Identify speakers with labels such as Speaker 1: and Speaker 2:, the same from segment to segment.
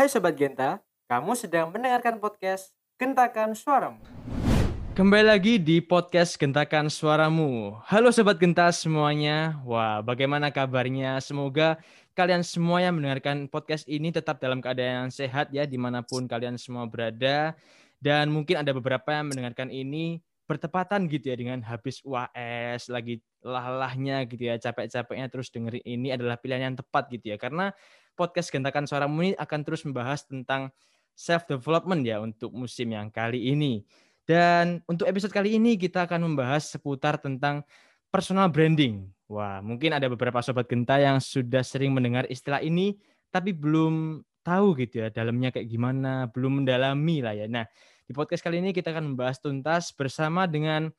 Speaker 1: Hai Sobat Genta, kamu sedang mendengarkan podcast Gentakan Suaramu.
Speaker 2: Kembali lagi di podcast Gentakan Suaramu. Halo Sobat Genta semuanya. Wah, bagaimana kabarnya? Semoga kalian semua yang mendengarkan podcast ini tetap dalam keadaan yang sehat ya, di mana pun kalian semua berada. Dan mungkin ada beberapa yang mendengarkan ini bertepatan gitu ya dengan habis UAS, lagi lah-lahnya gitu ya, capek-capeknya terus dengerin ini adalah pilihan yang tepat gitu ya. Karena podcast Gentakan Suaramu ini akan terus membahas tentang self development ya untuk musim yang kali ini. Dan untuk episode kali ini kita akan membahas seputar tentang personal branding. Wah, mungkin ada beberapa sobat Genta yang sudah sering mendengar istilah ini tapi belum tahu gitu ya dalamnya kayak gimana, belum mendalami lah ya. Nah, di podcast kali ini kita akan membahas tuntas bersama dengan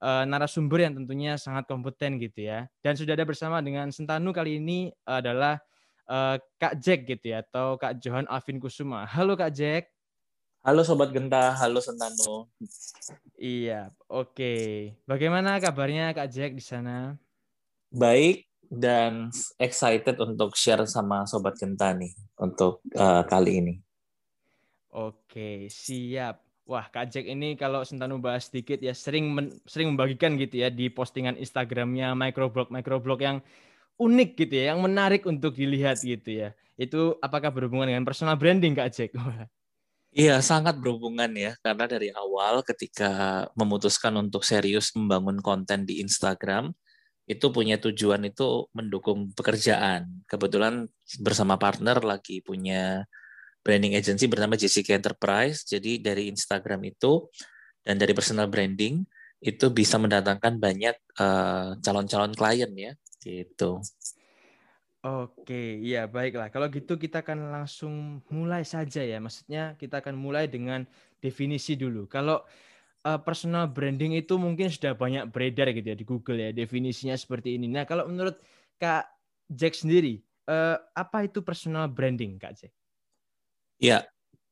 Speaker 2: uh, narasumber yang tentunya sangat kompeten gitu ya. Dan sudah ada bersama dengan Sentanu kali ini adalah uh, Kak Jack gitu ya atau Kak Johan Alvin Kusuma. Halo Kak Jack.
Speaker 3: Halo Sobat Genta, halo Sentanu.
Speaker 2: Iya, oke. Okay. Bagaimana kabarnya Kak Jack di sana?
Speaker 3: Baik dan excited untuk share sama Sobat Genta nih untuk uh, kali ini.
Speaker 2: Oke, siap. Wah, Kak Jack ini kalau Sentanu bahas sedikit ya sering men, sering membagikan gitu ya di postingan Instagramnya microblog microblog yang unik gitu ya, yang menarik untuk dilihat gitu ya. Itu apakah berhubungan dengan personal branding Kak Jack?
Speaker 3: Iya, sangat berhubungan ya. Karena dari awal ketika memutuskan untuk serius membangun konten di Instagram, itu punya tujuan itu mendukung pekerjaan. Kebetulan bersama partner lagi punya branding agency bernama Jessica Enterprise. Jadi dari Instagram itu dan dari personal branding itu bisa mendatangkan banyak uh, calon-calon klien ya, gitu.
Speaker 2: Oke, ya baiklah. Kalau gitu kita akan langsung mulai saja ya. Maksudnya kita akan mulai dengan definisi dulu. Kalau uh, personal branding itu mungkin sudah banyak beredar gitu ya di Google ya definisinya seperti ini. Nah, kalau menurut Kak Jack sendiri, uh, apa itu personal branding, Kak Jack?
Speaker 3: Ya,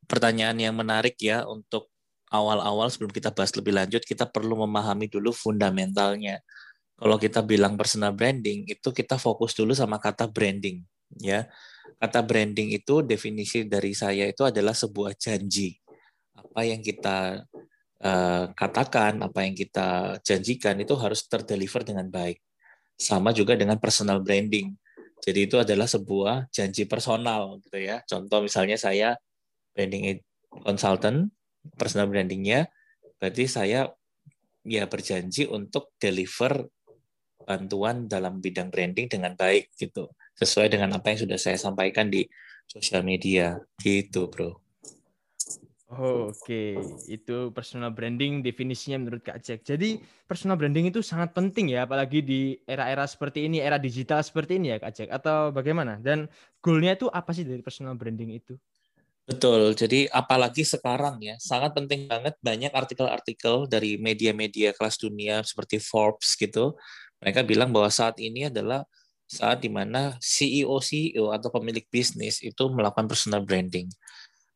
Speaker 3: pertanyaan yang menarik ya untuk awal-awal sebelum kita bahas lebih lanjut, kita perlu memahami dulu fundamentalnya. Kalau kita bilang personal branding, itu kita fokus dulu sama kata branding. ya. Kata branding itu definisi dari saya itu adalah sebuah janji. Apa yang kita uh, katakan, apa yang kita janjikan itu harus terdeliver dengan baik. Sama juga dengan personal branding jadi itu adalah sebuah janji personal gitu ya. Contoh misalnya saya branding consultant, personal brandingnya, berarti saya ya berjanji untuk deliver bantuan dalam bidang branding dengan baik gitu, sesuai dengan apa yang sudah saya sampaikan di sosial media gitu, bro.
Speaker 2: Oh, Oke, okay. itu personal branding definisinya menurut Kak Jack. Jadi personal branding itu sangat penting ya, apalagi di era-era seperti ini, era digital seperti ini ya Kak Jack. Atau bagaimana? Dan goalnya itu apa sih dari personal branding itu?
Speaker 3: Betul. Jadi apalagi sekarang ya, sangat penting banget banyak artikel-artikel dari media-media kelas dunia seperti Forbes gitu. Mereka bilang bahwa saat ini adalah saat di mana CEO CEO atau pemilik bisnis itu melakukan personal branding.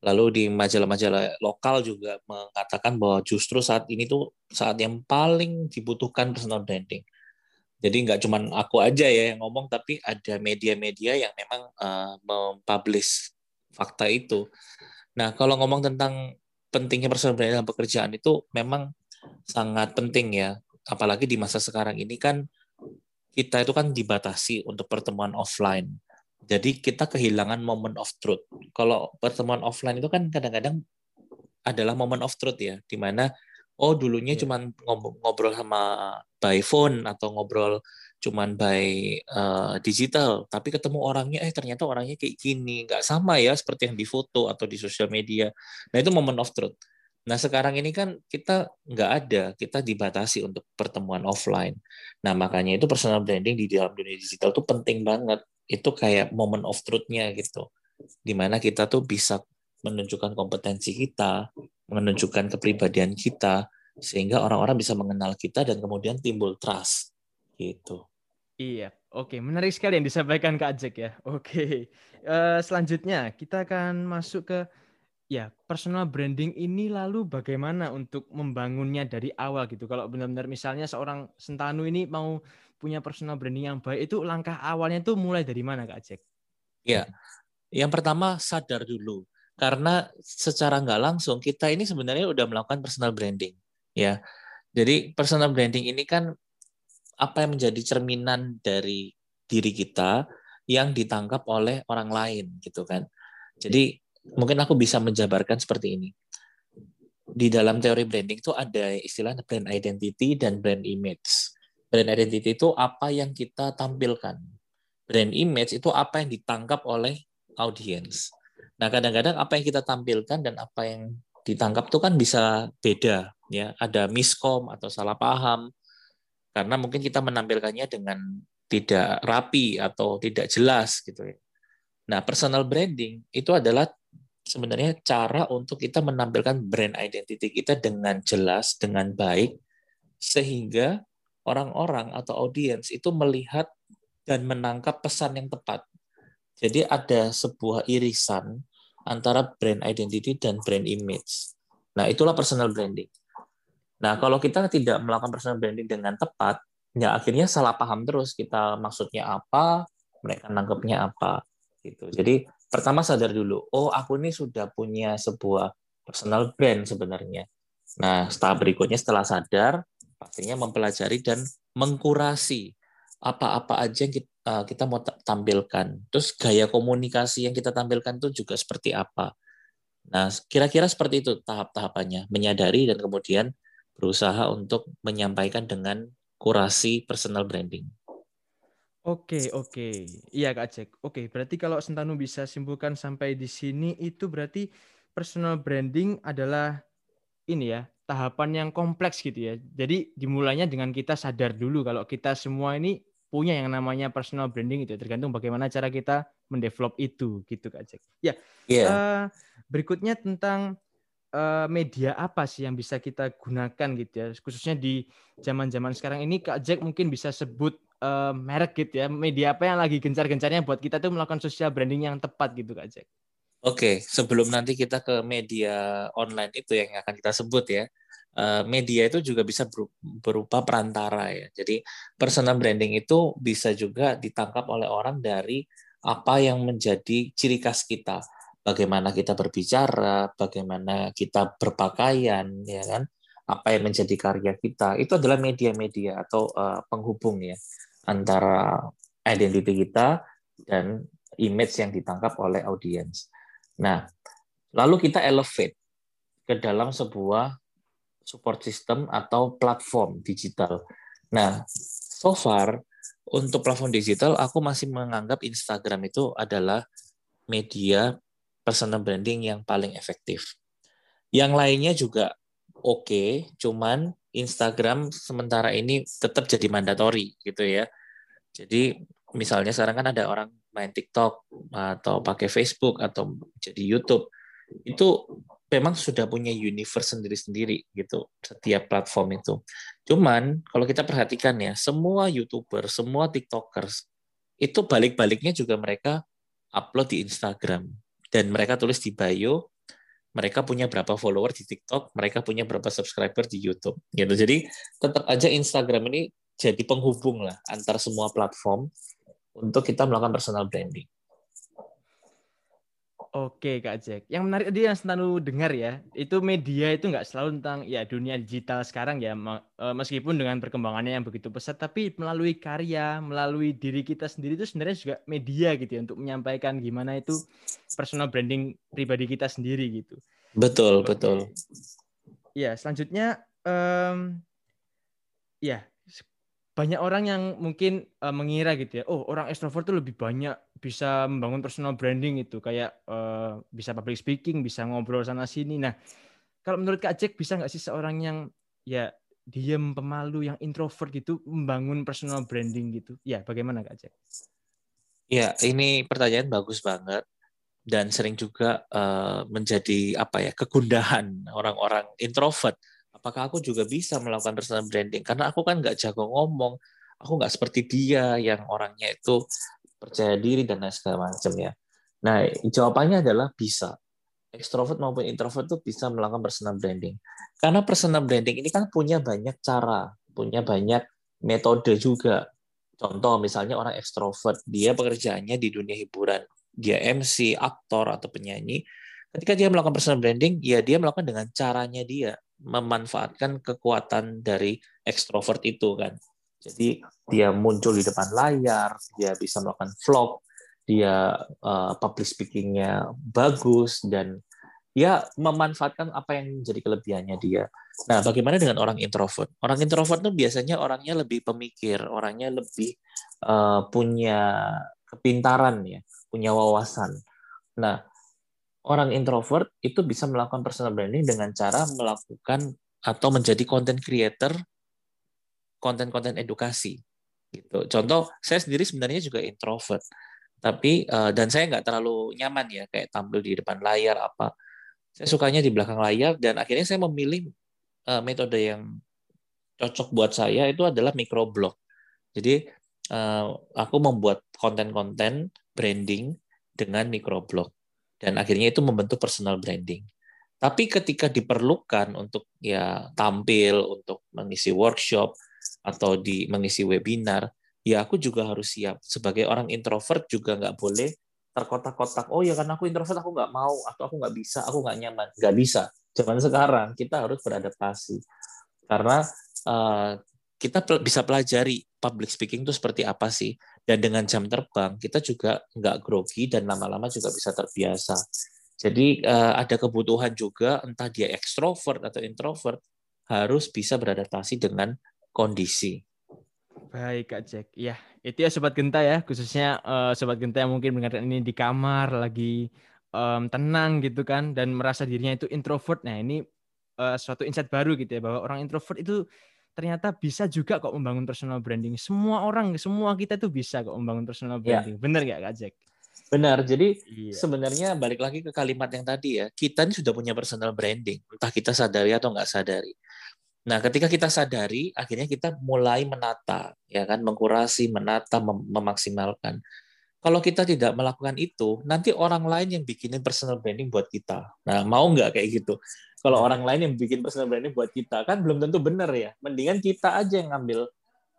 Speaker 3: Lalu di majalah-majalah lokal juga mengatakan bahwa justru saat ini tuh saat yang paling dibutuhkan personal branding. Jadi nggak cuma aku aja ya yang ngomong, tapi ada media-media yang memang uh, mempublish fakta itu. Nah, kalau ngomong tentang pentingnya personal branding dalam pekerjaan itu memang sangat penting ya. Apalagi di masa sekarang ini kan kita itu kan dibatasi untuk pertemuan offline jadi kita kehilangan moment of truth. Kalau pertemuan offline itu kan kadang-kadang adalah moment of truth ya, di mana oh dulunya yeah. cuma ngobrol sama by phone atau ngobrol cuman by uh, digital, tapi ketemu orangnya eh ternyata orangnya kayak gini, nggak sama ya seperti yang di foto atau di sosial media. Nah itu moment of truth. Nah sekarang ini kan kita nggak ada, kita dibatasi untuk pertemuan offline. Nah makanya itu personal branding di dalam dunia digital itu penting banget itu kayak moment of truth-nya gitu. Di mana kita tuh bisa menunjukkan kompetensi kita, menunjukkan kepribadian kita, sehingga orang-orang bisa mengenal kita dan kemudian timbul trust gitu.
Speaker 2: Iya, oke, menarik sekali yang disampaikan Kak Jack ya. Oke, uh, selanjutnya kita akan masuk ke ya personal branding ini lalu bagaimana untuk membangunnya dari awal gitu. Kalau benar-benar misalnya seorang Sentanu ini mau punya personal branding yang baik itu langkah awalnya itu mulai dari mana Kak Cek?
Speaker 3: Ya, Yang pertama sadar dulu karena secara nggak langsung kita ini sebenarnya udah melakukan personal branding ya. Jadi personal branding ini kan apa yang menjadi cerminan dari diri kita yang ditangkap oleh orang lain gitu kan. Jadi mungkin aku bisa menjabarkan seperti ini. Di dalam teori branding itu ada istilah brand identity dan brand image. Brand identity itu apa yang kita tampilkan. Brand image itu apa yang ditangkap oleh audiens. Nah, kadang-kadang apa yang kita tampilkan dan apa yang ditangkap itu kan bisa beda ya, ada miskom atau salah paham. Karena mungkin kita menampilkannya dengan tidak rapi atau tidak jelas gitu ya. Nah, personal branding itu adalah sebenarnya cara untuk kita menampilkan brand identity kita dengan jelas, dengan baik sehingga orang-orang atau audiens itu melihat dan menangkap pesan yang tepat. Jadi ada sebuah irisan antara brand identity dan brand image. Nah, itulah personal branding. Nah, kalau kita tidak melakukan personal branding dengan tepat, ya akhirnya salah paham terus kita maksudnya apa, mereka nangkepnya apa gitu. Jadi pertama sadar dulu, oh aku ini sudah punya sebuah personal brand sebenarnya. Nah, setelah berikutnya setelah sadar, pastinya mempelajari dan mengkurasi apa-apa aja yang kita, uh, kita mau tampilkan. Terus gaya komunikasi yang kita tampilkan itu juga seperti apa. Nah, kira-kira seperti itu tahap-tahapannya, menyadari dan kemudian berusaha untuk menyampaikan dengan kurasi personal branding.
Speaker 2: Oke, oke. Iya, Kak Jack. Oke, berarti kalau Sentanu bisa simpulkan sampai di sini itu berarti personal branding adalah ini ya, tahapan yang kompleks gitu ya. Jadi dimulainya dengan kita sadar dulu kalau kita semua ini punya yang namanya personal branding itu tergantung bagaimana cara kita mendevelop itu gitu Kak Jack. Ya. Yeah. Uh, berikutnya tentang uh, media apa sih yang bisa kita gunakan gitu ya khususnya di zaman-zaman sekarang ini Kak Jack mungkin bisa sebut uh, merek gitu ya media apa yang lagi gencar-gencarnya buat kita tuh melakukan social branding yang tepat gitu Kak Jack.
Speaker 3: Oke, sebelum nanti kita ke media online itu yang akan kita sebut ya. Eh, media itu juga bisa berupa perantara ya. Jadi personal branding itu bisa juga ditangkap oleh orang dari apa yang menjadi ciri khas kita. Bagaimana kita berbicara, bagaimana kita berpakaian, ya kan? Apa yang menjadi karya kita itu adalah media-media atau uh, penghubung ya antara identiti kita dan image yang ditangkap oleh audiens. Nah, lalu kita elevate ke dalam sebuah support system atau platform digital. Nah, so far untuk platform digital aku masih menganggap Instagram itu adalah media personal branding yang paling efektif. Yang lainnya juga oke, okay, cuman Instagram sementara ini tetap jadi mandatori gitu ya. Jadi misalnya sekarang kan ada orang main TikTok atau pakai Facebook atau jadi YouTube itu memang sudah punya universe sendiri-sendiri gitu setiap platform itu. Cuman kalau kita perhatikan ya, semua YouTuber, semua TikTokers itu balik-baliknya juga mereka upload di Instagram dan mereka tulis di bio mereka punya berapa follower di TikTok, mereka punya berapa subscriber di YouTube gitu. Jadi tetap aja Instagram ini jadi penghubung lah antar semua platform untuk kita melakukan personal branding.
Speaker 2: Oke Kak Jack. Yang menarik tadi yang selalu dengar ya, itu media itu nggak selalu tentang ya dunia digital sekarang ya, e, meskipun dengan perkembangannya yang begitu pesat, tapi melalui karya, melalui diri kita sendiri itu sebenarnya juga media gitu ya untuk menyampaikan gimana itu personal branding pribadi kita sendiri gitu.
Speaker 3: Betul Oke. betul.
Speaker 2: Ya selanjutnya, um, ya banyak orang yang mungkin uh, mengira gitu ya, oh orang extrovert itu lebih banyak bisa membangun personal branding itu kayak uh, bisa public speaking, bisa ngobrol sana sini. Nah, kalau menurut Kak Jack bisa nggak sih seorang yang ya diem, pemalu, yang introvert gitu membangun personal branding gitu? Ya, bagaimana Kak Jack?
Speaker 3: Ya, ini pertanyaan bagus banget dan sering juga uh, menjadi apa ya kegundahan orang-orang introvert apakah aku juga bisa melakukan personal branding? Karena aku kan nggak jago ngomong, aku nggak seperti dia yang orangnya itu percaya diri dan lain segala macam ya. Nah, jawabannya adalah bisa. Extrovert maupun introvert itu bisa melakukan personal branding. Karena personal branding ini kan punya banyak cara, punya banyak metode juga. Contoh misalnya orang extrovert, dia pekerjaannya di dunia hiburan. dia MC, aktor atau penyanyi, ketika dia melakukan personal branding, ya dia melakukan dengan caranya dia, memanfaatkan kekuatan dari ekstrovert itu kan. Jadi dia muncul di depan layar, dia bisa melakukan vlog, dia uh, public speakingnya bagus dan ya memanfaatkan apa yang menjadi kelebihannya dia. Nah, bagaimana dengan orang introvert? Orang introvert itu biasanya orangnya lebih pemikir, orangnya lebih uh, punya kepintaran ya, punya wawasan. Nah, orang introvert itu bisa melakukan personal branding dengan cara melakukan atau menjadi content creator konten-konten edukasi gitu. Contoh, saya sendiri sebenarnya juga introvert tapi uh, dan saya nggak terlalu nyaman ya kayak tampil di depan layar apa. Saya sukanya di belakang layar dan akhirnya saya memilih uh, metode yang cocok buat saya itu adalah microblog jadi uh, aku membuat konten-konten branding dengan microblog dan akhirnya itu membentuk personal branding. Tapi ketika diperlukan untuk ya tampil untuk mengisi workshop atau di mengisi webinar ya aku juga harus siap. Sebagai orang introvert juga nggak boleh terkotak-kotak oh ya karena aku introvert aku nggak mau atau aku nggak bisa aku nggak nyaman. Nggak bisa. Zaman sekarang kita harus beradaptasi. Karena uh, kita bisa pelajari public speaking itu seperti apa sih dan dengan jam terbang kita juga nggak grogi dan lama-lama juga bisa terbiasa jadi uh, ada kebutuhan juga entah dia ekstrovert atau introvert harus bisa beradaptasi dengan kondisi
Speaker 2: Baik Kak Jack. Ya, itu ya Sobat Genta ya, khususnya uh, Sobat Genta yang mungkin mendengarkan ini di kamar, lagi um, tenang gitu kan, dan merasa dirinya itu introvert. Nah ini uh, suatu insight baru gitu ya, bahwa orang introvert itu ternyata bisa juga kok membangun personal branding. Semua orang, semua kita tuh bisa kok membangun personal ya. branding. Ya. Bener gak Kak Jack?
Speaker 3: Benar. Jadi iya. sebenarnya balik lagi ke kalimat yang tadi ya, kita ini sudah punya personal branding, entah kita sadari atau nggak sadari. Nah, ketika kita sadari, akhirnya kita mulai menata, ya kan, mengkurasi, menata, mem memaksimalkan. Kalau kita tidak melakukan itu, nanti orang lain yang bikinin personal branding buat kita. Nah, mau nggak kayak gitu? Kalau orang lain yang bikin personal branding buat kita, kan belum tentu benar ya. Mendingan kita aja yang ngambil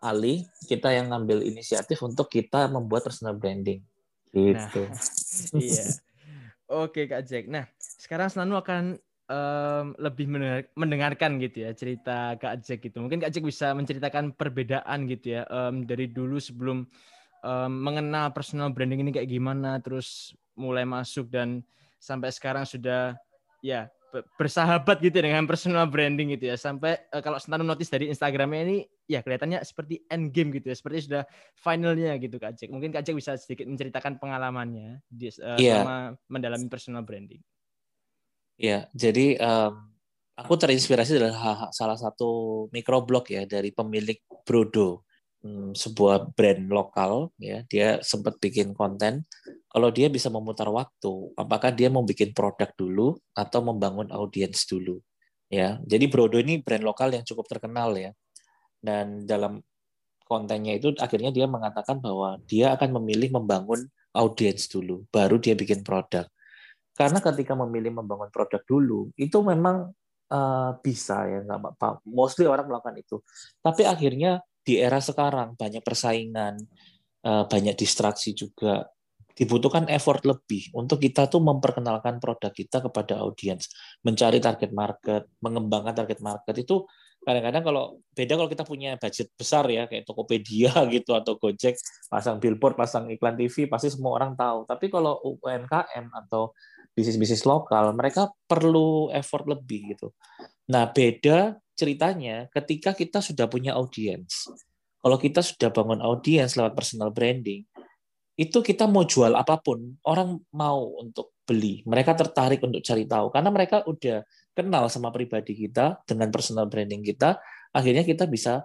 Speaker 3: alih, kita yang ngambil inisiatif untuk kita membuat personal branding. Gitu. Nah,
Speaker 2: iya. Oke, Kak Jack. Nah, sekarang Senanu akan um, lebih mendengarkan gitu ya cerita Kak Jack gitu. Mungkin Kak Jack bisa menceritakan perbedaan gitu ya um, dari dulu sebelum um, mengenal personal branding ini kayak gimana, terus mulai masuk dan sampai sekarang sudah ya bersahabat gitu dengan personal branding gitu ya. Sampai uh, kalau Sentanu notice dari Instagramnya ini ya kelihatannya seperti end game gitu ya, seperti sudah finalnya gitu Kak Jack. Mungkin Kak Jack bisa sedikit menceritakan pengalamannya di, uh, yeah. selama mendalami personal branding.
Speaker 3: Ya, jadi um, aku terinspirasi dari salah satu microblog ya dari pemilik Brodo, hmm, sebuah brand lokal ya. Dia sempat bikin konten kalau dia bisa memutar waktu, apakah dia mau bikin produk dulu atau membangun audiens dulu. Ya, jadi Brodo ini brand lokal yang cukup terkenal ya. Dan dalam kontennya itu akhirnya dia mengatakan bahwa dia akan memilih membangun audiens dulu, baru dia bikin produk karena ketika memilih membangun produk dulu itu memang uh, bisa ya nggak apa mostly orang melakukan itu tapi akhirnya di era sekarang banyak persaingan uh, banyak distraksi juga dibutuhkan effort lebih untuk kita tuh memperkenalkan produk kita kepada audiens mencari target market mengembangkan target market itu kadang-kadang kalau beda kalau kita punya budget besar ya kayak Tokopedia gitu atau Gojek pasang billboard pasang iklan TV pasti semua orang tahu tapi kalau UMKM atau bisnis-bisnis lokal, mereka perlu effort lebih gitu. Nah, beda ceritanya ketika kita sudah punya audiens. Kalau kita sudah bangun audiens lewat personal branding, itu kita mau jual apa pun, orang mau untuk beli. Mereka tertarik untuk cari tahu karena mereka udah kenal sama pribadi kita dengan personal branding kita, akhirnya kita bisa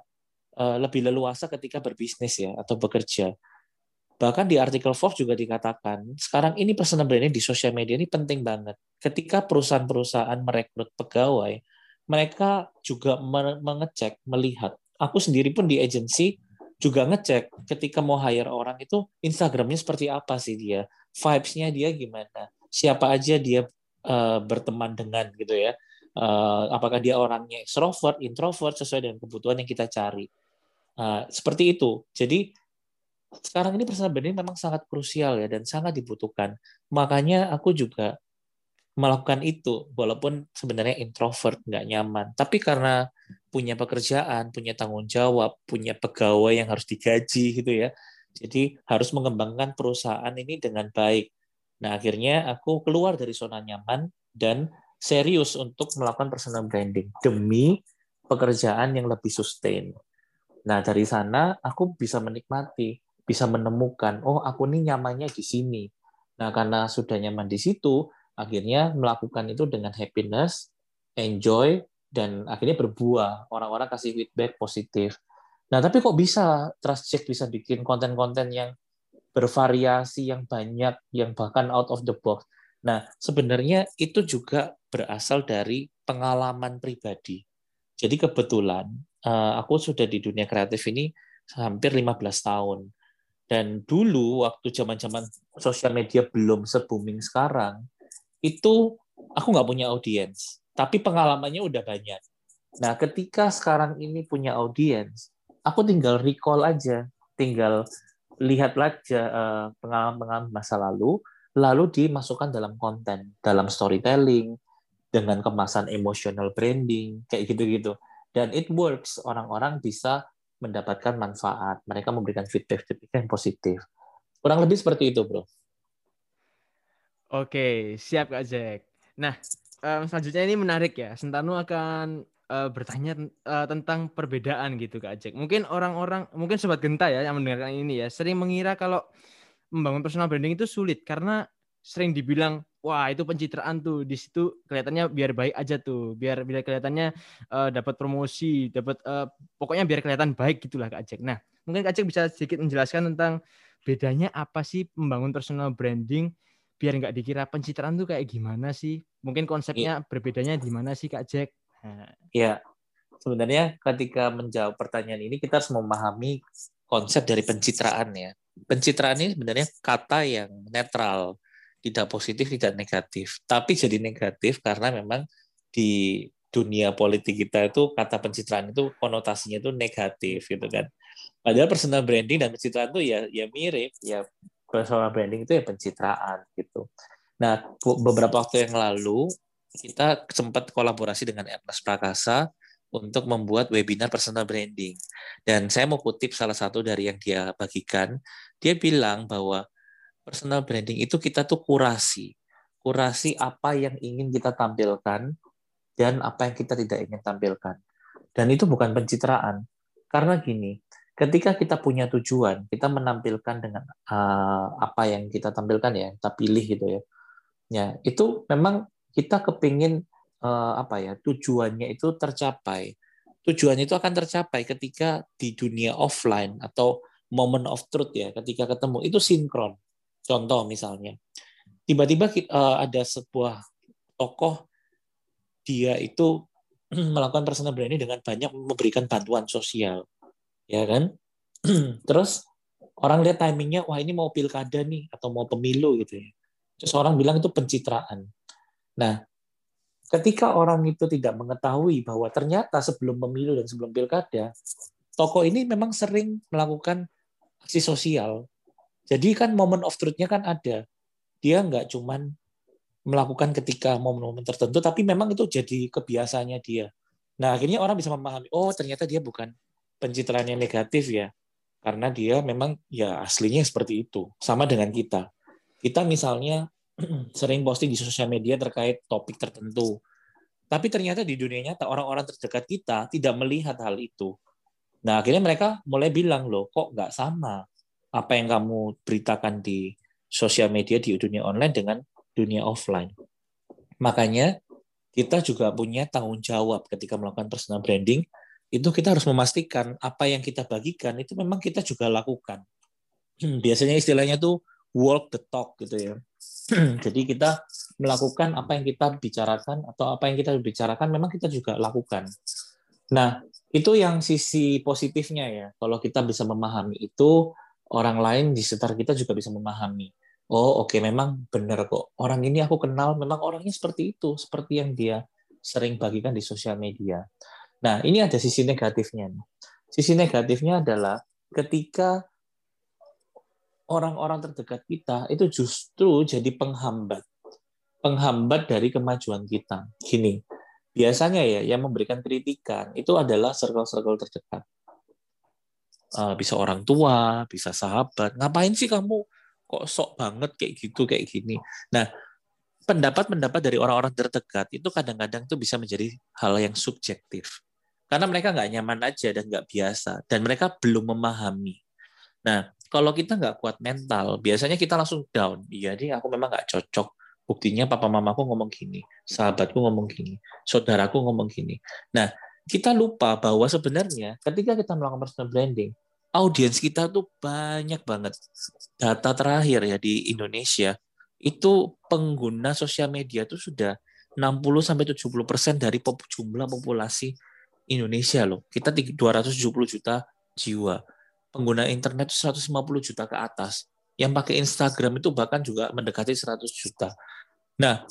Speaker 3: eh, lebih leluasa ketika berbisnis ya atau bekerja. Bahkan di artikel Forbes juga dikatakan, sekarang ini personal branding di sosial media ini penting banget. Ketika perusahaan-perusahaan merekrut pegawai, mereka juga mengecek, melihat. Aku sendiri pun di agensi juga ngecek ketika mau hire orang itu Instagramnya seperti apa sih dia, vibes-nya dia gimana, siapa aja dia uh, berteman dengan gitu ya. Uh, apakah dia orangnya extrovert, introvert sesuai dengan kebutuhan yang kita cari. Uh, seperti itu. Jadi sekarang ini personal branding memang sangat krusial ya dan sangat dibutuhkan. Makanya aku juga melakukan itu walaupun sebenarnya introvert nggak nyaman. Tapi karena punya pekerjaan punya tanggung jawab punya pegawai yang harus digaji gitu ya jadi harus mengembangkan perusahaan ini dengan baik. Nah akhirnya aku keluar dari zona nyaman dan serius untuk melakukan personal branding demi pekerjaan yang lebih sustain. Nah dari sana aku bisa menikmati bisa menemukan oh aku ini nyamannya di sini. Nah karena sudah nyaman di situ akhirnya melakukan itu dengan happiness, enjoy, dan akhirnya berbuah. Orang-orang kasih feedback positif. Nah, tapi kok bisa Trust Check bisa bikin konten-konten yang bervariasi, yang banyak, yang bahkan out of the box. Nah, sebenarnya itu juga berasal dari pengalaman pribadi. Jadi kebetulan eh, aku sudah di dunia kreatif ini hampir 15 tahun. Dan dulu waktu zaman-zaman sosial media belum se-booming sekarang, itu aku nggak punya audiens, tapi pengalamannya udah banyak. Nah, ketika sekarang ini punya audiens, aku tinggal recall aja, tinggal lihat aja eh, pengalaman-pengalaman masa lalu, lalu dimasukkan dalam konten, dalam storytelling, dengan kemasan emotional branding, kayak gitu-gitu. Dan it works, orang-orang bisa mendapatkan manfaat, mereka memberikan feedback-feedback yang positif. Kurang lebih seperti itu, bro.
Speaker 2: Oke, siap Kak Jack. Nah, um, selanjutnya ini menarik ya. Sentanu akan uh, bertanya uh, tentang perbedaan gitu Kak Jack. Mungkin orang-orang, mungkin sobat genta ya yang mendengarkan ini ya, sering mengira kalau membangun personal branding itu sulit karena sering dibilang wah itu pencitraan tuh di situ kelihatannya biar baik aja tuh biar biar kelihatannya uh, dapat promosi dapat uh, pokoknya biar kelihatan baik gitulah Kak Jack. Nah mungkin Kak Jack bisa sedikit menjelaskan tentang bedanya apa sih membangun personal branding biar nggak dikira pencitraan tuh kayak gimana sih? Mungkin konsepnya ya. berbedanya di mana sih Kak Jack?
Speaker 3: Nah. Ya, sebenarnya ketika menjawab pertanyaan ini kita harus memahami konsep dari pencitraan ya. Pencitraan ini sebenarnya kata yang netral, tidak positif, tidak negatif. Tapi jadi negatif karena memang di dunia politik kita itu kata pencitraan itu konotasinya itu negatif gitu kan. Padahal personal branding dan pencitraan itu ya ya mirip, ya personal branding itu ya pencitraan gitu. Nah, beberapa waktu yang lalu kita sempat kolaborasi dengan Ernest Prakasa untuk membuat webinar personal branding. Dan saya mau kutip salah satu dari yang dia bagikan. Dia bilang bahwa personal branding itu kita tuh kurasi. Kurasi apa yang ingin kita tampilkan dan apa yang kita tidak ingin tampilkan. Dan itu bukan pencitraan. Karena gini, ketika kita punya tujuan, kita menampilkan dengan uh, apa yang kita tampilkan ya, kita pilih gitu ya. Ya, itu memang kita kepingin uh, apa ya, tujuannya itu tercapai. Tujuannya itu akan tercapai ketika di dunia offline atau moment of truth ya, ketika ketemu itu sinkron. Contoh misalnya, tiba-tiba uh, ada sebuah tokoh dia itu melakukan personal branding dengan banyak memberikan bantuan sosial ya kan? Terus orang lihat timingnya, wah ini mau pilkada nih atau mau pemilu gitu ya. Terus orang bilang itu pencitraan. Nah, ketika orang itu tidak mengetahui bahwa ternyata sebelum pemilu dan sebelum pilkada, tokoh ini memang sering melakukan aksi sosial. Jadi kan moment of truth-nya kan ada. Dia nggak cuman melakukan ketika momen-momen tertentu, tapi memang itu jadi kebiasaannya dia. Nah, akhirnya orang bisa memahami, oh ternyata dia bukan pencitraan yang negatif ya. Karena dia memang ya aslinya seperti itu. Sama dengan kita. Kita misalnya sering posting di sosial media terkait topik tertentu. Tapi ternyata di dunia nyata orang-orang terdekat kita tidak melihat hal itu. Nah akhirnya mereka mulai bilang loh kok nggak sama apa yang kamu beritakan di sosial media di dunia online dengan dunia offline? Makanya kita juga punya tanggung jawab ketika melakukan personal branding itu kita harus memastikan apa yang kita bagikan itu memang kita juga lakukan. Hmm, biasanya istilahnya tuh walk the talk gitu ya. Jadi kita melakukan apa yang kita bicarakan atau apa yang kita bicarakan memang kita juga lakukan. Nah, itu yang sisi positifnya ya. Kalau kita bisa memahami itu, orang lain di sekitar kita juga bisa memahami. Oh, oke, okay, memang benar kok. Orang ini aku kenal, memang orangnya seperti itu, seperti yang dia sering bagikan di sosial media. Nah, ini ada sisi negatifnya. Sisi negatifnya adalah ketika orang-orang terdekat kita itu justru jadi penghambat. Penghambat dari kemajuan kita. Gini, biasanya ya yang memberikan kritikan itu adalah circle-circle terdekat. Uh, bisa orang tua, bisa sahabat. Ngapain sih kamu kok sok banget kayak gitu kayak gini. Nah, pendapat-pendapat dari orang-orang terdekat itu kadang-kadang tuh bisa menjadi hal yang subjektif. Karena mereka nggak nyaman aja dan nggak biasa. Dan mereka belum memahami. Nah, kalau kita nggak kuat mental, biasanya kita langsung down. Iya nih, aku memang nggak cocok. Buktinya papa mamaku ngomong gini, sahabatku ngomong gini, saudaraku ngomong gini. Nah, kita lupa bahwa sebenarnya ketika kita melakukan personal branding, audiens kita tuh banyak banget. Data terakhir ya di Indonesia itu pengguna sosial media tuh sudah 60 sampai 70 persen dari jumlah populasi Indonesia loh. Kita 270 juta jiwa. Pengguna internet itu 150 juta ke atas. Yang pakai Instagram itu bahkan juga mendekati 100 juta. Nah,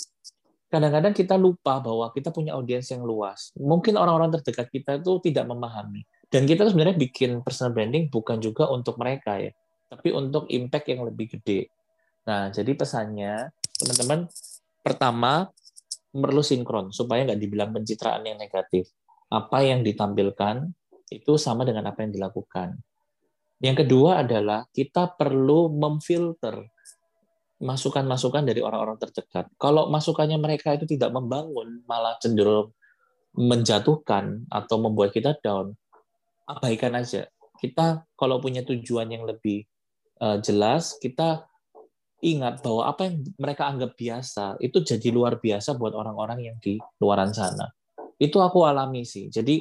Speaker 3: kadang-kadang kita lupa bahwa kita punya audiens yang luas. Mungkin orang-orang terdekat kita itu tidak memahami. Dan kita sebenarnya bikin personal branding bukan juga untuk mereka ya, tapi untuk impact yang lebih gede. Nah, jadi pesannya, teman-teman, pertama, perlu sinkron, supaya nggak dibilang pencitraan yang negatif. Apa yang ditampilkan itu sama dengan apa yang dilakukan. Yang kedua adalah kita perlu memfilter masukan-masukan dari orang-orang terdekat. Kalau masukannya mereka itu tidak membangun, malah cenderung menjatuhkan atau membuat kita down, abaikan aja. Kita kalau punya tujuan yang lebih uh, jelas, kita ingat bahwa apa yang mereka anggap biasa itu jadi luar biasa buat orang-orang yang di luaran sana. Itu aku alami sih. Jadi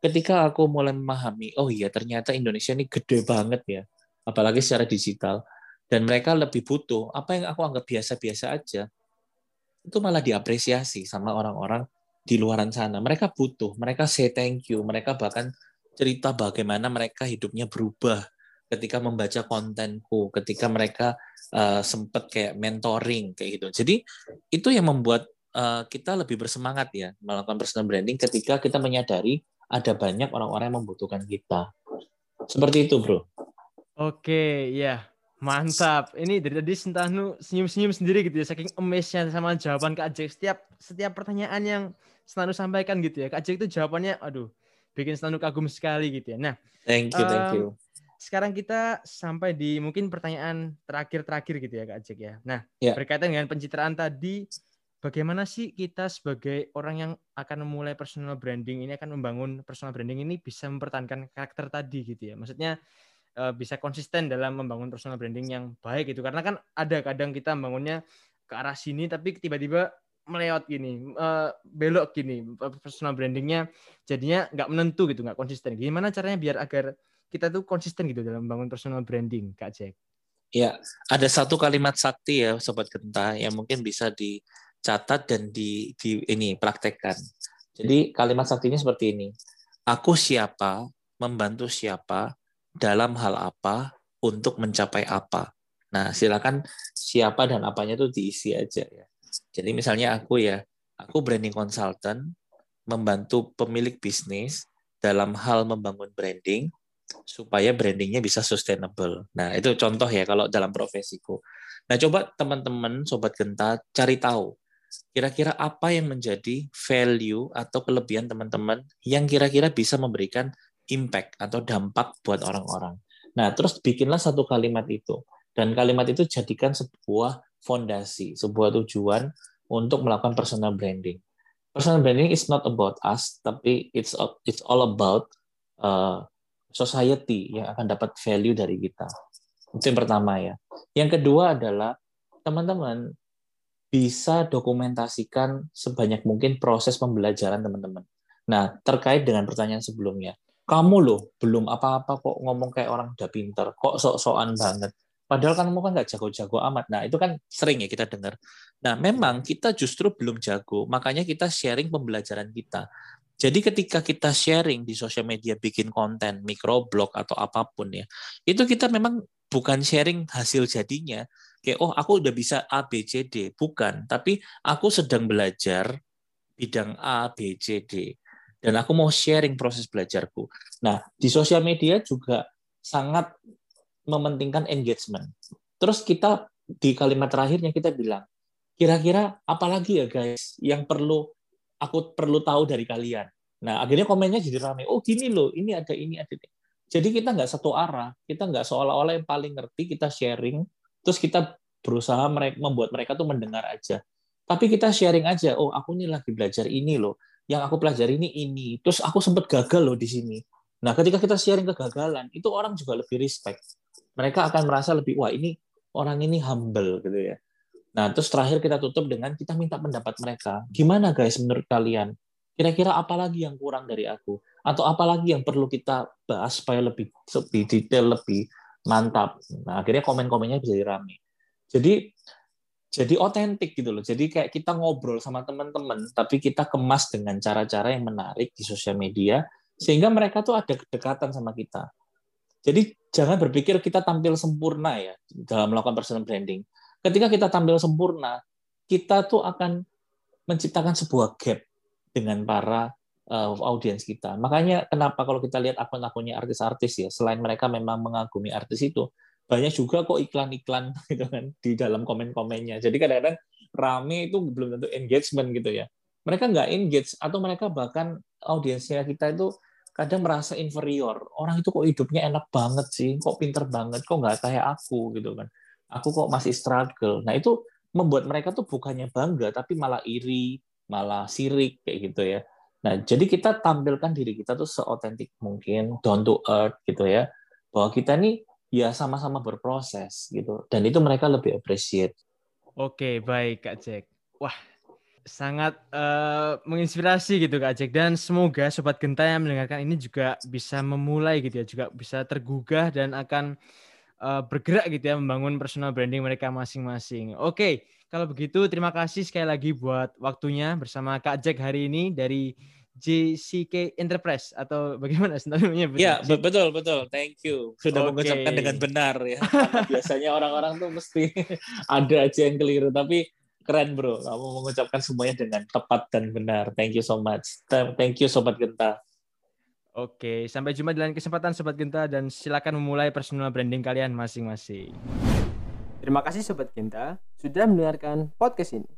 Speaker 3: ketika aku mulai memahami, oh iya ternyata Indonesia ini gede banget ya, apalagi secara digital, dan mereka lebih butuh apa yang aku anggap biasa-biasa aja, itu malah diapresiasi sama orang-orang di luaran sana. Mereka butuh, mereka say thank you, mereka bahkan cerita bagaimana mereka hidupnya berubah ketika membaca kontenku, ketika mereka uh, sempat kayak mentoring kayak gitu. Jadi itu yang membuat uh, kita lebih bersemangat ya melakukan personal branding ketika kita menyadari ada banyak orang-orang yang membutuhkan kita. Seperti itu, Bro.
Speaker 2: Oke, ya. Mantap. Ini dari tadi Sentanu senyum-senyum sendiri gitu ya. Saking amazed sama jawaban Kak Jack. Setiap setiap pertanyaan yang Sentanu sampaikan gitu ya. Kak Jack itu jawabannya, aduh, bikin selalu kagum sekali gitu ya. Nah,
Speaker 3: thank you, thank you.
Speaker 2: sekarang kita sampai di mungkin pertanyaan terakhir-terakhir gitu ya Kak Jack ya. Nah, yeah. berkaitan dengan pencitraan tadi, bagaimana sih kita sebagai orang yang akan memulai personal branding ini akan membangun personal branding ini bisa mempertahankan karakter tadi gitu ya. Maksudnya eh, bisa konsisten dalam membangun personal branding yang baik gitu. Karena kan ada kadang kita membangunnya ke arah sini tapi tiba-tiba meleot gini, uh, belok gini, personal brandingnya jadinya nggak menentu gitu, nggak konsisten. Gimana caranya biar agar kita tuh konsisten gitu dalam membangun personal branding, Kak Jack?
Speaker 3: Ya, ada satu kalimat sakti ya, Sobat Genta, yang mungkin bisa dicatat dan di, di ini praktekkan. Jadi kalimat saktinya seperti ini. Aku siapa, membantu siapa, dalam hal apa, untuk mencapai apa. Nah, silakan siapa dan apanya itu diisi aja ya. Jadi misalnya aku ya, aku branding consultant, membantu pemilik bisnis dalam hal membangun branding supaya brandingnya bisa sustainable. Nah itu contoh ya kalau dalam profesiku. Nah coba teman-teman sobat genta cari tahu kira-kira apa yang menjadi value atau kelebihan teman-teman yang kira-kira bisa memberikan impact atau dampak buat orang-orang. Nah terus bikinlah satu kalimat itu dan kalimat itu jadikan sebuah fondasi, sebuah tujuan untuk melakukan personal branding. Personal branding is not about us, tapi it's it's all about uh, society yang akan dapat value dari kita. Itu yang pertama ya. Yang kedua adalah teman-teman bisa dokumentasikan sebanyak mungkin proses pembelajaran teman-teman. Nah, terkait dengan pertanyaan sebelumnya, kamu loh belum apa-apa kok ngomong kayak orang udah pinter, kok sok-sokan banget. Padahal kan kamu kan nggak jago-jago amat. Nah, itu kan sering ya kita dengar. Nah, memang kita justru belum jago, makanya kita sharing pembelajaran kita. Jadi ketika kita sharing di sosial media, bikin konten, microblog atau apa pun ya, itu kita memang bukan sharing hasil jadinya. Kayak, oh aku udah bisa A, B, C, D. Bukan, tapi aku sedang belajar bidang A, B, C, D. Dan aku mau sharing proses belajarku. Nah, di sosial media juga sangat mementingkan engagement. Terus kita di kalimat terakhirnya kita bilang, kira-kira apalagi ya guys yang perlu aku perlu tahu dari kalian. Nah akhirnya komennya jadi ramai. Oh gini loh, ini ada ini ada ini. Jadi kita nggak satu arah, kita nggak seolah-olah yang paling ngerti kita sharing, terus kita berusaha mereka membuat mereka tuh mendengar aja. Tapi kita sharing aja. Oh aku ini lagi belajar ini loh, yang aku pelajari ini ini. Terus aku sempat gagal loh di sini. Nah ketika kita sharing kegagalan, itu orang juga lebih respect mereka akan merasa lebih wah ini orang ini humble gitu ya. Nah, terus terakhir kita tutup dengan kita minta pendapat mereka. Gimana guys menurut kalian? Kira-kira apa lagi yang kurang dari aku? Atau apa lagi yang perlu kita bahas supaya lebih lebih detail, lebih mantap. Nah, akhirnya komen-komennya bisa dirame. Jadi jadi otentik gitu loh. Jadi kayak kita ngobrol sama teman-teman, tapi kita kemas dengan cara-cara yang menarik di sosial media sehingga mereka tuh ada kedekatan sama kita. Jadi jangan berpikir kita tampil sempurna ya dalam melakukan personal branding. Ketika kita tampil sempurna, kita tuh akan menciptakan sebuah gap dengan para uh, audiens kita. Makanya kenapa kalau kita lihat akun-akunnya artis-artis ya, selain mereka memang mengagumi artis itu, banyak juga kok iklan-iklan gitu kan di dalam komen-komennya. Jadi kadang-kadang rame itu belum tentu engagement gitu ya. Mereka nggak engage atau mereka bahkan audiensnya kita itu kadang merasa inferior. Orang itu kok hidupnya enak banget sih, kok pinter banget, kok nggak kayak aku gitu kan. Aku kok masih struggle. Nah itu membuat mereka tuh bukannya bangga, tapi malah iri, malah sirik kayak gitu ya. Nah jadi kita tampilkan diri kita tuh seotentik mungkin, down to earth gitu ya, bahwa kita nih ya sama-sama berproses gitu. Dan itu mereka lebih appreciate.
Speaker 2: Oke, baik Kak Jack. Wah, sangat uh, menginspirasi gitu Kak Jack dan semoga sobat Genta yang mendengarkan ini juga bisa memulai gitu ya juga bisa tergugah dan akan uh, bergerak gitu ya membangun personal branding mereka masing-masing. Oke, kalau begitu terima kasih sekali lagi buat waktunya bersama Kak Jack hari ini dari JCK Enterprise atau bagaimana namanya?
Speaker 3: Iya, betul betul. Thank you. Sudah okay. mengucapkan dengan benar ya. Biasanya orang-orang tuh mesti ada aja yang keliru tapi Keren bro, kamu mengucapkan semuanya dengan tepat dan benar. Thank you so much. Thank you Sobat Genta.
Speaker 2: Oke, sampai jumpa di lain kesempatan Sobat Genta dan silakan memulai personal branding kalian masing-masing.
Speaker 1: Terima kasih Sobat Genta sudah mendengarkan podcast ini.